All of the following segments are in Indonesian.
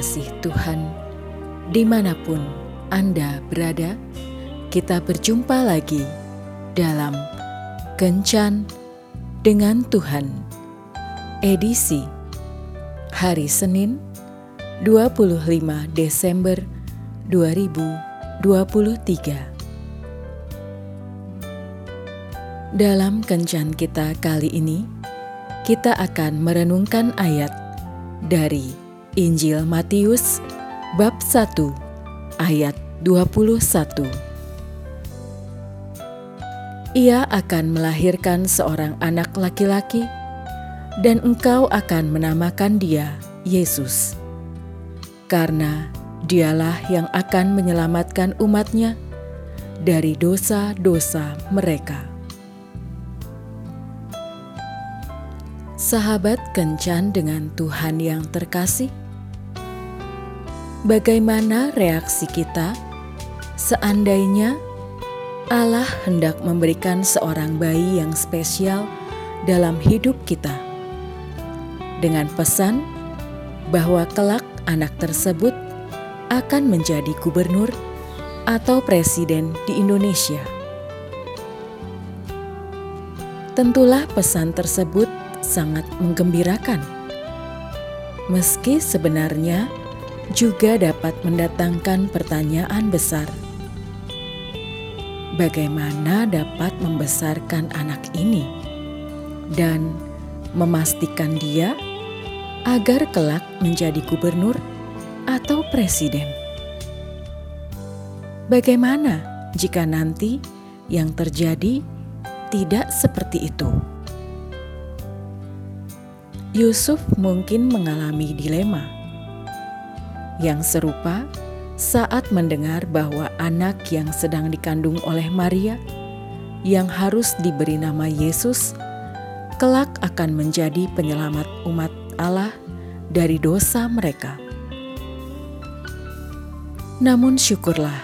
kasih Tuhan, di mana pun Anda berada, kita berjumpa lagi dalam Kencan dengan Tuhan, edisi hari Senin 25 Desember 2023. Dalam Kencan kita kali ini, kita akan merenungkan ayat dari Injil Matius bab 1 ayat 21. Ia akan melahirkan seorang anak laki-laki dan engkau akan menamakan dia Yesus. Karena dialah yang akan menyelamatkan umatnya dari dosa-dosa mereka. Sahabat kencan dengan Tuhan yang terkasih, Bagaimana reaksi kita seandainya Allah hendak memberikan seorang bayi yang spesial dalam hidup kita, dengan pesan bahwa kelak anak tersebut akan menjadi gubernur atau presiden di Indonesia? Tentulah pesan tersebut sangat menggembirakan, meski sebenarnya juga dapat mendatangkan pertanyaan besar. Bagaimana dapat membesarkan anak ini dan memastikan dia agar kelak menjadi gubernur atau presiden? Bagaimana jika nanti yang terjadi tidak seperti itu? Yusuf mungkin mengalami dilema yang serupa saat mendengar bahwa anak yang sedang dikandung oleh Maria, yang harus diberi nama Yesus, kelak akan menjadi penyelamat umat Allah dari dosa mereka. Namun, syukurlah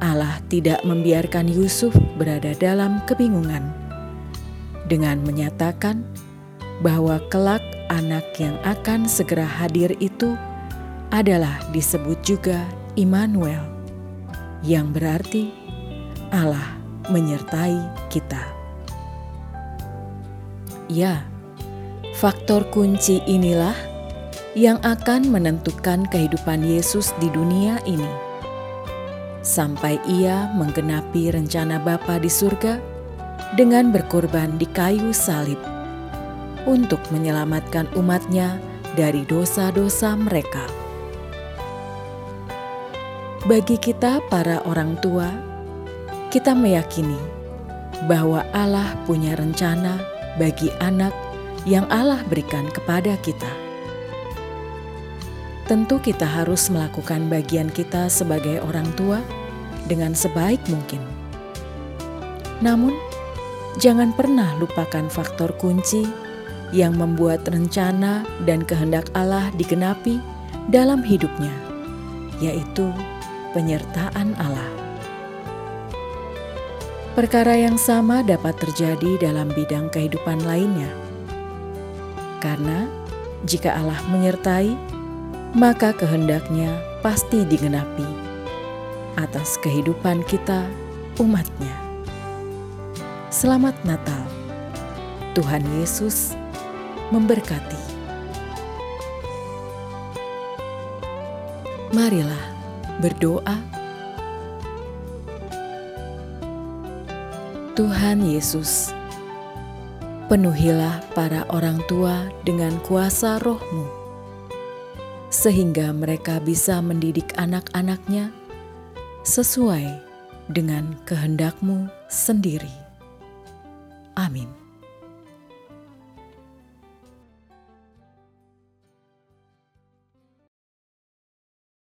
Allah tidak membiarkan Yusuf berada dalam kebingungan dengan menyatakan bahwa kelak anak yang akan segera hadir itu adalah disebut juga Immanuel, yang berarti Allah menyertai kita. Ya, faktor kunci inilah yang akan menentukan kehidupan Yesus di dunia ini. Sampai ia menggenapi rencana Bapa di surga dengan berkorban di kayu salib untuk menyelamatkan umatnya dari dosa-dosa mereka. Bagi kita, para orang tua, kita meyakini bahwa Allah punya rencana bagi anak yang Allah berikan kepada kita. Tentu, kita harus melakukan bagian kita sebagai orang tua dengan sebaik mungkin. Namun, jangan pernah lupakan faktor kunci yang membuat rencana dan kehendak Allah digenapi dalam hidupnya, yaitu penyertaan Allah. Perkara yang sama dapat terjadi dalam bidang kehidupan lainnya, karena jika Allah menyertai, maka kehendaknya pasti digenapi atas kehidupan kita, umatnya. Selamat Natal, Tuhan Yesus memberkati. Marilah berdoa. Tuhan Yesus, penuhilah para orang tua dengan kuasa rohmu, sehingga mereka bisa mendidik anak-anaknya sesuai dengan kehendakmu sendiri. Amin.